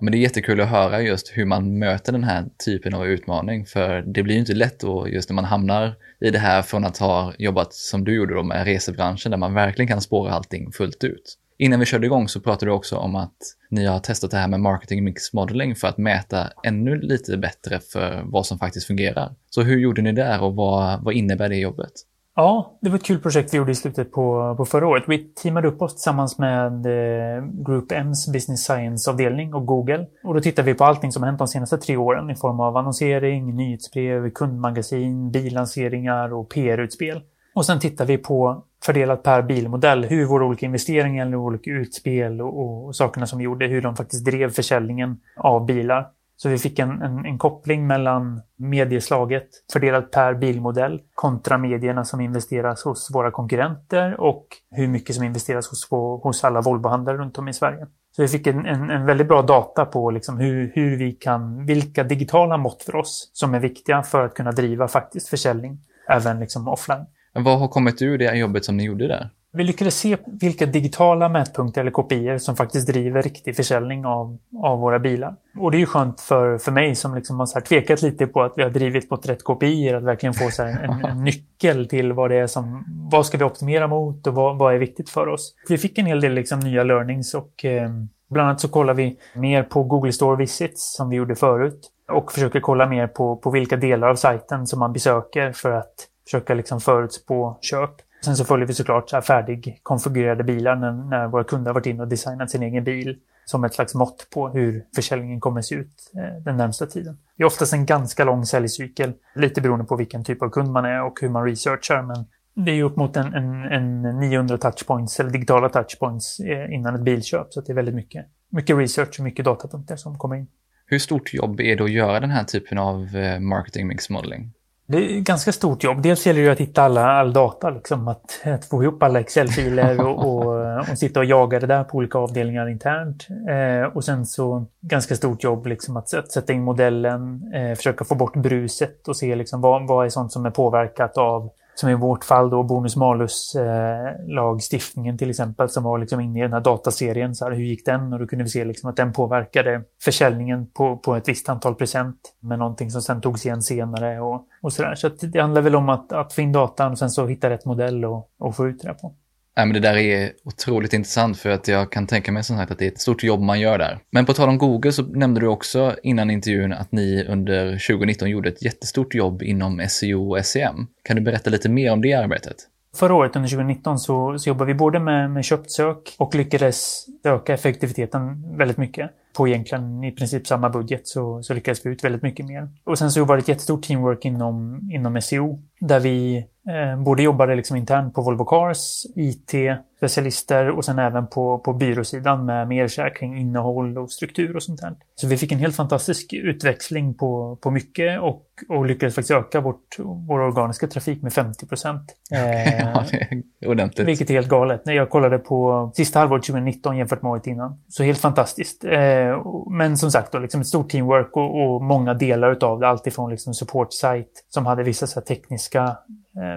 Men det är jättekul att höra just hur man möter den här typen av utmaning, för det blir ju inte lätt då just när man hamnar i det här från att ha jobbat som du gjorde då med resebranschen där man verkligen kan spåra allting fullt ut. Innan vi körde igång så pratade du också om att ni har testat det här med marketing mix modeling för att mäta ännu lite bättre för vad som faktiskt fungerar. Så hur gjorde ni där och vad, vad innebär det jobbet? Ja, det var ett kul projekt vi gjorde i slutet på, på förra året. Vi teamade upp oss tillsammans med eh, Group M's Business Science-avdelning och Google. Och då tittade vi på allting som hänt de senaste tre åren i form av annonsering, nyhetsbrev, kundmagasin, billanseringar och PR-utspel. Och sen tittar vi på fördelat per bilmodell hur våra olika investeringar eller olika utspel och, och sakerna som vi gjorde, hur de faktiskt drev försäljningen av bilar. Så vi fick en, en, en, koppling mellan medieslaget fördelat per bilmodell kontra medierna som investeras hos våra konkurrenter och hur mycket som investeras hos, hos alla Volvohandlare runt om i Sverige. Så vi fick en, en, en väldigt bra data på liksom hur, hur vi kan, vilka digitala mått för oss som är viktiga för att kunna driva faktiskt försäljning även liksom offline. Vad har kommit ur det jobbet som ni gjorde där? Vi lyckades se vilka digitala mätpunkter eller kopior som faktiskt driver riktig försäljning av, av våra bilar. Och det är ju skönt för, för mig som liksom har så tvekat lite på att vi har drivit mot rätt kopior, att verkligen få så en, en, nyckel till vad det är som, vad ska vi optimera mot och vad, vad är viktigt för oss. Vi fick en hel del liksom nya learnings och eh, bland annat så kollar vi mer på Google Store Visits som vi gjorde förut och försöker kolla mer på, på vilka delar av sajten som man besöker för att försöka liksom förutspå köp. Sen så följer vi såklart så färdigkonfigurerade bilar när, när, våra kunder har varit inne och designat sin egen bil som ett slags mått på hur försäljningen kommer att se ut eh, den närmsta tiden. Det är oftast en ganska lång säljcykel, lite beroende på vilken typ av kund man är och hur man researchar, men det är upp mot en, en, en 900 touchpoints eller digitala touchpoints eh, innan ett bilköp, så det är väldigt mycket, mycket research och mycket datapunkter som kommer in. Hur stort jobb är det att göra den här typen av eh, marketing mix modeling? Det är ett ganska stort jobb. Dels gäller det att hitta alla, all data, liksom, att, att få ihop alla Excel-filer och, och, och, sitta och jaga det där på olika avdelningar internt. Eh, och sen så ganska stort jobb liksom, att, att sätta in modellen, eh, försöka få bort bruset och se liksom, vad, vad är sånt som är påverkat av som i vårt fall då bonus-malus-lagstiftningen till exempel som var liksom inne i den här dataserien. Så här, hur gick den? Och då kunde vi se liksom att den påverkade försäljningen på, på ett visst antal procent med någonting som sen togs igen senare och, och sådär. Så det handlar väl om att, att få in datan och sen så hitta rätt modell och, och få ut det på. Ja, men det där är otroligt intressant för att jag kan tänka mig som sagt att det är ett stort jobb man gör där. Men på tal om Google så nämnde du också innan intervjun att ni under 2019 gjorde ett jättestort jobb inom SEO och SEM. Kan du berätta lite mer om det arbetet? Förra året under 2019 så, så jobbade vi både med, med köpsök och lyckades öka effektiviteten väldigt mycket. På egentligen i princip samma budget så, så lyckades vi ut väldigt mycket mer. Och sen så var det ett jättestort teamwork inom, inom SEO där vi både jobbade liksom internt på Volvo Cars, IT, specialister och sen även på, på byråsidan med mer kring innehåll och struktur och sånt där. Så vi fick en helt fantastisk utväxling på, på mycket och, och lyckades faktiskt öka vårt, vår organiska trafik med 50 procent. Eh, ja, ordentligt. Vilket är helt galet. När jag kollade på sista halvåret 2019 jämfört med året innan. Så helt fantastiskt. Eh, men som sagt, då, liksom ett stort teamwork och, och många delar utav det. Alltifrån liksom support site som hade vissa så tekniska eh,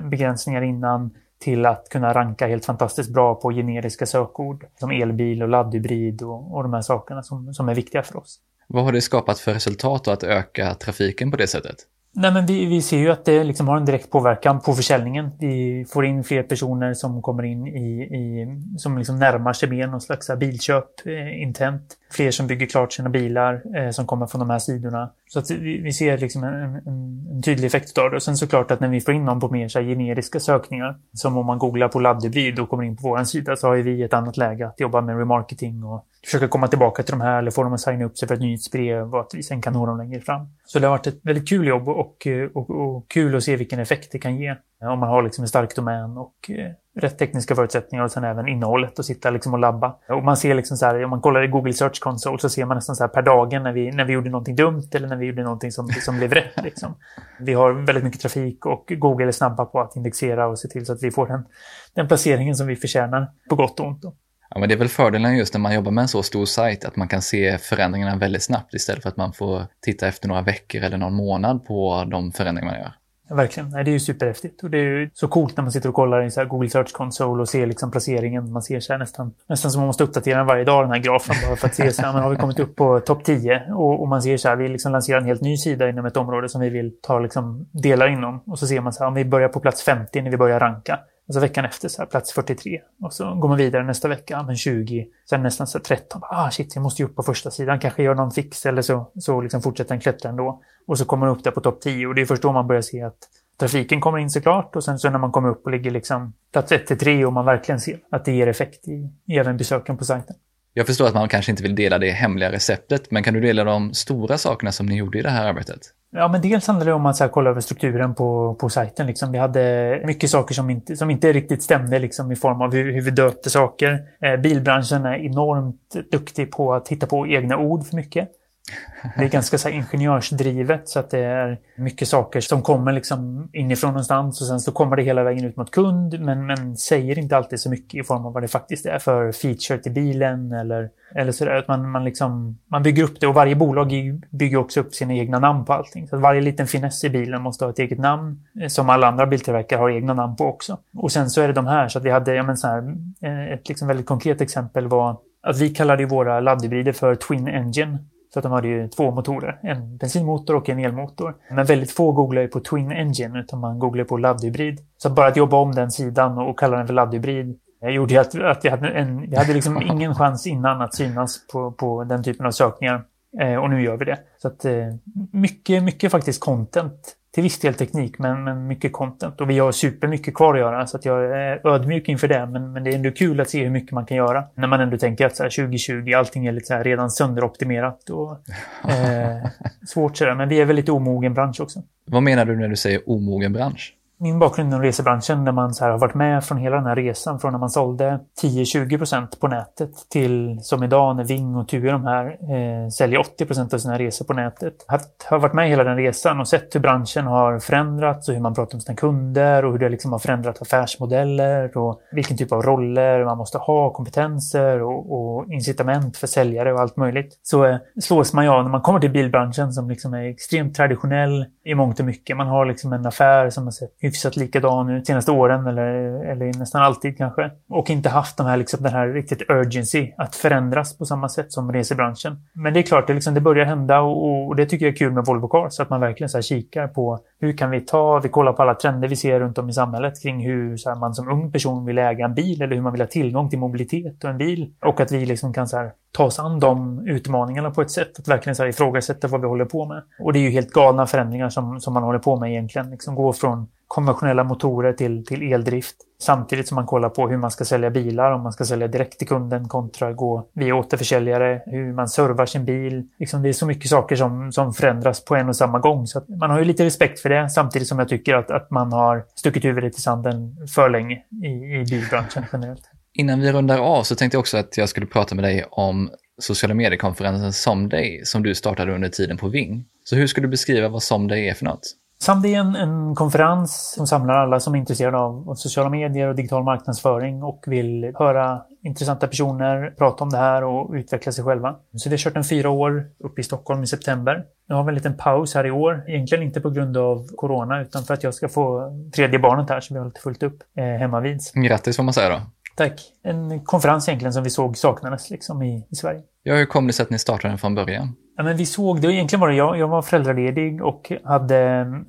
begränsningar innan till att kunna ranka helt fantastiskt bra på generiska sökord som elbil och laddhybrid och, och de här sakerna som, som är viktiga för oss. Vad har det skapat för resultat att öka trafiken på det sättet? Nej, men vi, vi ser ju att det liksom har en direkt påverkan på försäljningen. Vi får in fler personer som kommer in i, i som liksom närmar sig mer någon slags bilköp, eh, intent. Fler som bygger klart sina bilar eh, som kommer från de här sidorna. Så att vi, vi ser liksom en, en, en, tydlig effekt av det. Och sen såklart att när vi får in någon på mer så generiska sökningar, som om man googlar på laddhybrid och kommer in på vår sida, så har vi ett annat läge att jobba med remarketing och försöka komma tillbaka till de här eller få dem att signa upp sig för ett nyhetsbrev och att vi sen kan nå dem längre fram. Så det har varit ett väldigt kul jobb och, och, och kul att se vilken effekt det kan ge. Om man har liksom en stark domän och eh, rätt tekniska förutsättningar och sen även innehållet och sitta liksom och labba. Och man ser liksom så här, om man kollar i Google Search Console så ser man nästan så här per dagen när vi, när vi gjorde någonting dumt eller när vi gjorde någonting som, som blev rätt. Liksom. Vi har väldigt mycket trafik och Google är snabba på att indexera och se till så att vi får den, den placeringen som vi förtjänar på gott och ont. Då. Ja, men det är väl fördelen just när man jobbar med en så stor sajt att man kan se förändringarna väldigt snabbt istället för att man får titta efter några veckor eller någon månad på de förändringar man gör. Ja, verkligen. Nej, det är ju superhäftigt. Och det är ju så coolt när man sitter och kollar i så Google Search Console och ser liksom placeringen. Man ser så nästan, nästan som man måste uppdatera den varje dag, den här grafen, bara för att se så här, men har vi kommit upp på topp 10? Och, och, man ser så här, vi liksom lanserar en helt ny sida inom ett område som vi vill ta liksom delar inom. Och så ser man så här, om vi börjar på plats 50 när vi börjar ranka. Och så veckan efter så här, plats 43. Och så går man vidare nästa vecka, men 20. Sen nästan så 13. Ah shit, jag måste ju upp på första sidan. Kanske gör någon fix eller så, så liksom fortsätter den klättra ändå. Och så kommer man upp där på topp 10 och det är först då man börjar se att trafiken kommer in såklart och sen så när man kommer upp och ligger liksom plats 1 till 3 och man verkligen ser att det ger effekt i, i även besöken på sajten. Jag förstår att man kanske inte vill dela det hemliga receptet, men kan du dela de stora sakerna som ni gjorde i det här arbetet? Ja, men dels handlar det om att så här, kolla över strukturen på, på sajten. Liksom. Vi hade mycket saker som inte, som inte riktigt stämde liksom, i form av hur, hur vi döpte saker. Eh, bilbranschen är enormt duktig på att hitta på egna ord för mycket. Det är ganska så ingenjörsdrivet så att det är mycket saker som kommer liksom inifrån någonstans och sen så kommer det hela vägen ut mot kund men, men säger inte alltid så mycket i form av vad det faktiskt är för feature till bilen eller, eller sådär. Att man, man, liksom, man bygger upp det och varje bolag bygger också upp sina egna namn på allting. Så att varje liten finess i bilen måste ha ett eget namn eh, som alla andra biltillverkare har egna namn på också. Och sen så är det de här så att vi hade, ja men så här, eh, ett liksom väldigt konkret exempel var att vi kallade våra laddhybrider för Twin Engine. Så att de hade ju två motorer, en bensinmotor och en elmotor. Men väldigt få googlar ju på Twin Engine utan man googlar på laddhybrid. Så bara att jobba om den sidan och kalla den för laddhybrid gjorde att, att jag hade, en, jag hade liksom ingen chans innan att synas på, på den typen av sökningar. Eh, och nu gör vi det. Så att eh, mycket, mycket faktiskt content till viss del teknik, men, men mycket content. Och vi har supermycket kvar att göra, så att jag är ödmjuk inför det. Men, men det är ändå kul att se hur mycket man kan göra. När man ändå tänker att så här, 2020, allting är lite så redan sönderoptimerat och eh, svårt sådär. Men vi är väldigt omogen bransch också. Vad menar du när du säger omogen bransch? Min bakgrund inom resebranschen där man så har varit med från hela den här resan. Från när man sålde 10-20% på nätet till som idag när Ving och TUI de här eh, säljer 80% av sina resor på nätet. Jag har varit med hela den resan och sett hur branschen har förändrats och hur man pratar med sina kunder och hur det liksom har förändrat affärsmodeller och vilken typ av roller man måste ha, kompetenser och, och incitament för säljare och allt möjligt. Så eh, slås man av när man kommer till bilbranschen som liksom är extremt traditionell i mångt och mycket. Man har liksom en affär som har sett hyfsat likadan ut senaste åren eller, eller nästan alltid kanske. Och inte haft de här, liksom, den här riktigt urgency att förändras på samma sätt som resebranschen. Men det är klart, det, liksom, det börjar hända och, och, det tycker jag är kul med Volvo Cars. Att man verkligen så här kikar på hur kan vi ta, vi kollar på alla trender vi ser runt om i samhället kring hur så här, man som ung person vill äga en bil eller hur man vill ha tillgång till mobilitet och en bil. Och att vi liksom kan så här, ta oss an de utmaningarna på ett sätt. Att verkligen så här, ifrågasätta vad vi håller på med. Och det är ju helt galna förändringar som, som man håller på med egentligen. Liksom gå från konventionella motorer till, till eldrift. Samtidigt som man kollar på hur man ska sälja bilar, om man ska sälja direkt till kunden kontra gå via återförsäljare, hur man servar sin bil. Liksom det är så mycket saker som, som förändras på en och samma gång. Så man har ju lite respekt för det, samtidigt som jag tycker att, att man har stuckit huvudet i sanden för länge i, i bilbranschen generellt. Innan vi rundar av så tänkte jag också att jag skulle prata med dig om sociala mediekonferensen Someday som du startade under tiden på Ving. Så hur skulle du beskriva vad Someday är för något? Someday är en, en konferens som samlar alla som är intresserade av, av, sociala medier och digital marknadsföring och vill höra intressanta personer prata om det här och utveckla sig själva. Så vi har kört en fyra år uppe i Stockholm i september. Nu har vi en liten paus här i år. Egentligen inte på grund av corona utan för att jag ska få tredje barnet här så vi har lite fullt upp eh, hemma vid. Grattis får man säga då. Tack. En konferens egentligen som vi såg saknades liksom i, i Sverige. Ja, hur kom det sig att ni startade den från början? Ja, men vi såg det. Egentligen var det jag. Jag var föräldraledig och hade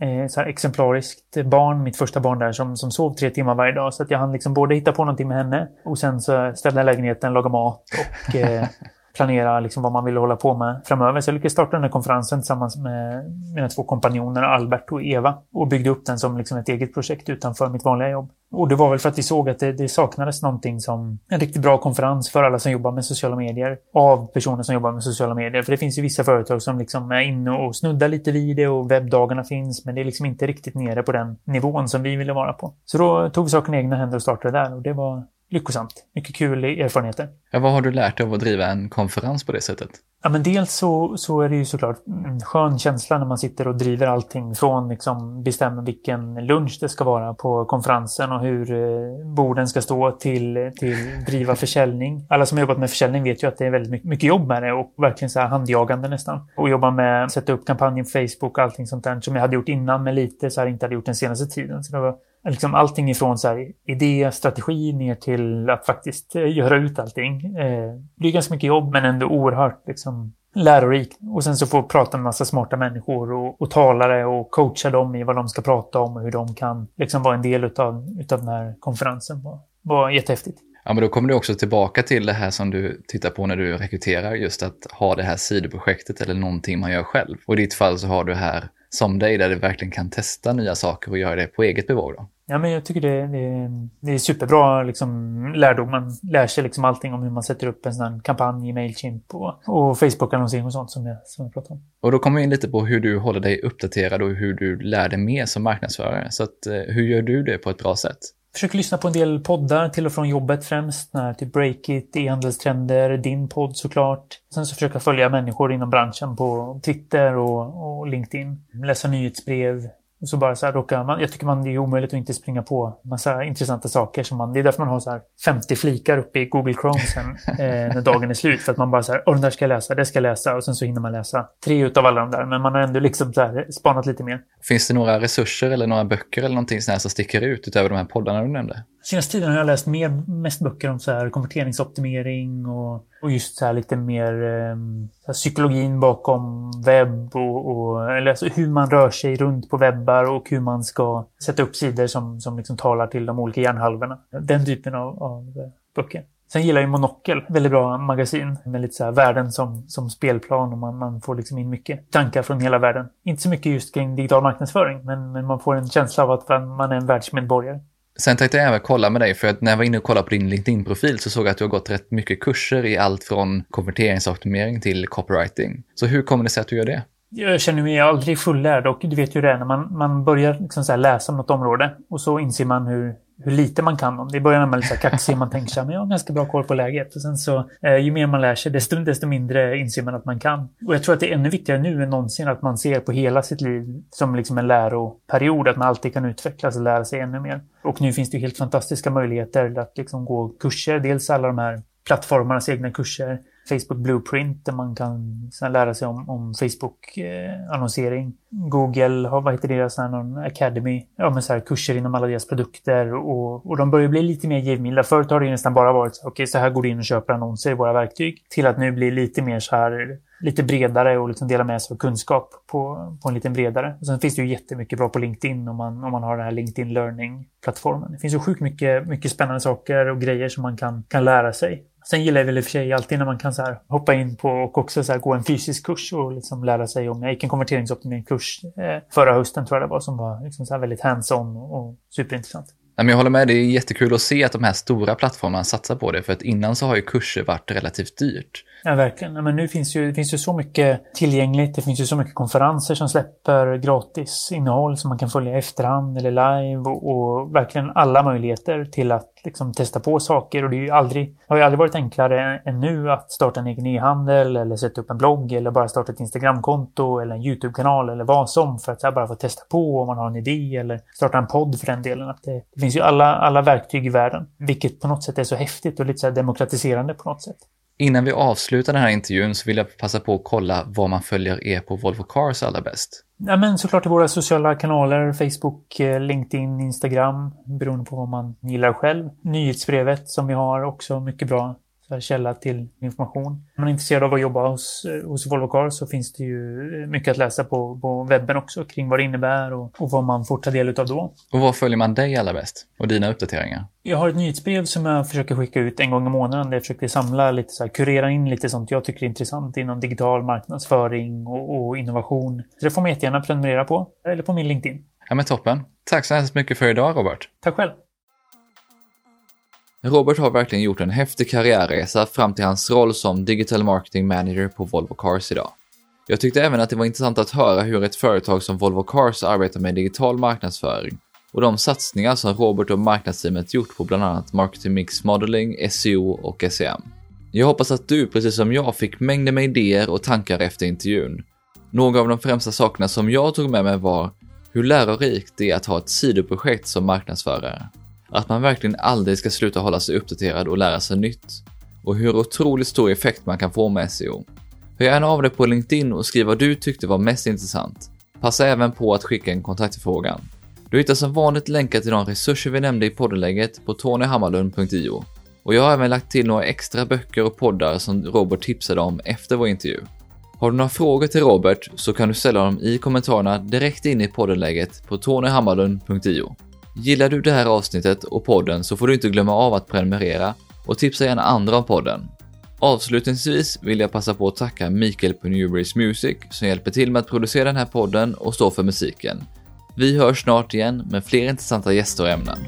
eh, så här exemplariskt barn, mitt första barn där, som, som sov tre timmar varje dag. Så att jag hann liksom både hitta på någonting med henne och sen så ställa lägenheten, laga mat och eh, planera liksom vad man ville hålla på med framöver. Så jag lyckades starta den här konferensen tillsammans med mina två kompanjoner Albert och Eva och byggde upp den som liksom ett eget projekt utanför mitt vanliga jobb. Och det var väl för att vi såg att det, det saknades någonting som en riktigt bra konferens för alla som jobbar med sociala medier av personer som jobbar med sociala medier. För det finns ju vissa företag som liksom är inne och snuddar lite vid det och webbdagarna finns men det är liksom inte riktigt nere på den nivån som vi ville vara på. Så då tog vi saken i egna händer och startade där och det var lyckosamt. Mycket kul erfarenheter. Ja, vad har du lärt dig av att driva en konferens på det sättet? Ja, men dels så, så är det ju såklart en skön känsla när man sitter och driver allting från liksom bestämma vilken lunch det ska vara på konferensen och hur eh, borden ska stå till, till driva försäljning. Alla som har jobbat med försäljning vet ju att det är väldigt mycket, jobb med det och verkligen så här handjagande nästan. Och jobba med att sätta upp kampanjen på Facebook och allting sånt där som jag hade gjort innan men lite så här inte hade gjort den senaste tiden. Så det var liksom allting ifrån så här, idé, strategi ner till att faktiskt eh, göra ut allting. Eh, det är ganska mycket jobb men ändå oerhört liksom, lärorikt. Och sen så få prata med massa smarta människor och, och talare och coacha dem i vad de ska prata om och hur de kan liksom vara en del utav, utav den här konferensen. Det var jättehäftigt. Ja, men då kommer du också tillbaka till det här som du tittar på när du rekryterar, just att ha det här sidoprojektet eller någonting man gör själv. Och i ditt fall så har du här som dig där du verkligen kan testa nya saker och göra det på eget bevåg. Då. Ja, men jag tycker det, det, det är superbra liksom, lärdom. Man lär sig liksom allting om hur man sätter upp en sån kampanj i Mailchimp och, och Facebook-annonsering och sånt som jag, som jag pratade om. Och då kommer vi in lite på hur du håller dig uppdaterad och hur du lär dig mer som marknadsförare. Så att, eh, hur gör du det på ett bra sätt? Försöker lyssna på en del poddar till och från jobbet främst. När, typ Breakit, e-handelstrender, din podd såklart. Sen så försöker jag följa människor inom branschen på Twitter och, och LinkedIn. Läsa nyhetsbrev, så bara så här råkar man, jag tycker man det är omöjligt att inte springa på massa intressanta saker som man, det är därför man har så här 50 flikar uppe i Google Chrome sen eh, när dagen är slut. För att man bara så här, den där ska jag läsa, det ska jag läsa och sen så hinner man läsa tre utav alla de där. Men man har ändå liksom så här spanat lite mer. Finns det några resurser eller några böcker eller någonting sånt som sticker ut utöver de här poddarna du nämnde? Senaste tiden har jag läst mer, mest böcker om så här konverteringsoptimering och, och just så här lite mer ehm, här psykologin bakom webb och, och eller alltså hur man rör sig runt på webbar och hur man ska sätta upp sidor som, som liksom talar till de olika hjärnhalvorna. Den typen av, av eh, böcker. Sen gillar jag Monokel, väldigt bra magasin med lite så här världen som, som spelplan och man, man får liksom in mycket tankar från hela världen. Inte så mycket just kring digital marknadsföring, men, men man får en känsla av att man är en världsmedborgare. Sen tänkte jag även kolla med dig, för att när jag var inne och kollade på din LinkedIn-profil så såg jag att du har gått rätt mycket kurser i allt från konverteringsoptimering till copywriting. Så hur kommer det sig att du gör det? Jag känner mig aldrig fullärd och du vet ju det när man, man börjar liksom läsa om något område och så inser man hur, hur lite man kan om det. I början är man lite kaxig, man tänker att jag har ganska bra koll på läget. Och sen så, eh, ju mer man lär sig, desto, desto mindre inser man att man kan. Och jag tror att det är ännu viktigare nu än någonsin att man ser på hela sitt liv som liksom en läroperiod, att man alltid kan utvecklas och lära sig ännu mer. Och nu finns det helt fantastiska möjligheter att liksom gå kurser, dels alla de här plattformarnas egna kurser, Facebook Blueprint där man kan lära sig om, om Facebook-annonsering. Eh, Google har, vad heter deras, någon Academy, ja men så här, kurser inom alla deras produkter och, och de börjar bli lite mer givmilda. Förut har det nästan bara varit okej, okay, så här går du in och köper annonser i våra verktyg. Till att nu bli lite mer så här, lite bredare och liksom dela med sig av kunskap på, på en lite bredare. Och sen finns det ju jättemycket bra på LinkedIn om man, om man har den här LinkedIn Learning-plattformen. Det finns ju sjukt mycket, mycket spännande saker och grejer som man kan, kan lära sig. Sen gillar jag väl i och för sig alltid när man kan så här hoppa in på och också så gå en fysisk kurs och liksom lära sig om... Jag gick en konverteringsoptimeringskurs eh, förra hösten tror jag det var som var liksom så väldigt hands-on och superintressant. Jag håller med, det är jättekul att se att de här stora plattformarna satsar på det, för att innan så har ju kurser varit relativt dyrt. Ja, verkligen. Men nu finns ju, det finns ju så mycket tillgängligt. Det finns ju så mycket konferenser som släpper gratis innehåll som man kan följa i efterhand eller live och, och verkligen alla möjligheter till att liksom testa på saker. Och det är ju aldrig, har ju aldrig varit enklare än nu att starta en egen e-handel eller sätta upp en blogg eller bara starta ett Instagramkonto eller en YouTube-kanal eller vad som för att bara få testa på om man har en idé eller starta en podd för den delen. Att det finns ju alla, alla verktyg i världen, vilket på något sätt är så häftigt och lite så demokratiserande på något sätt. Innan vi avslutar den här intervjun så vill jag passa på att kolla vad man följer er på Volvo Cars allra bäst. Ja, men såklart i våra sociala kanaler, Facebook, eh, LinkedIn, Instagram, beroende på vad man gillar själv. Nyhetsbrevet som vi har också mycket bra källa till information. Om man är intresserad av att jobba hos, eh, hos Volvo Cars så finns det ju mycket att läsa på, på webben också kring vad det innebär och, och vad man får ta del av då. Och var följer man dig allra bäst? Och dina uppdateringar? Jag har ett nyhetsbrev som jag försöker skicka ut en gång i månaden där jag försöker samla lite så här, kurera in lite sånt jag tycker är intressant inom digital marknadsföring och, och innovation. Så det får man jättegärna prenumerera på, eller på min LinkedIn. Ja men toppen. Tack så hemskt mycket för idag Robert. Tack själv. Robert har verkligen gjort en häftig karriärresa fram till hans roll som Digital Marketing Manager på Volvo Cars idag. Jag tyckte även att det var intressant att höra hur ett företag som Volvo Cars arbetar med digital marknadsföring och de satsningar som Robert och marknadsteamet gjort på bland annat marketing mix modeling, SEO och SEM. Jag hoppas att du, precis som jag, fick mängder med idéer och tankar efter intervjun. Några av de främsta sakerna som jag tog med mig var hur lärorikt det är att ha ett sidoprojekt som marknadsförare. Att man verkligen aldrig ska sluta hålla sig uppdaterad och lära sig nytt. Och hur otroligt stor effekt man kan få med SEO. Hör gärna av dig på LinkedIn och skriv vad du tyckte var mest intressant. Passa även på att skicka en kontaktförfrågan. Du hittar som vanligt länkar till de resurser vi nämnde i poddenlägget på tonyhammarlund.io. Och jag har även lagt till några extra böcker och poddar som Robert tipsade om efter vår intervju. Har du några frågor till Robert så kan du ställa dem i kommentarerna direkt in i poddenlägget på tonyhammarlund.io. Gillar du det här avsnittet och podden så får du inte glömma av att prenumerera och tipsa gärna andra om podden. Avslutningsvis vill jag passa på att tacka Mikael på Newberries Music som hjälper till med att producera den här podden och stå för musiken. Vi hörs snart igen med fler intressanta gäster och ämnen.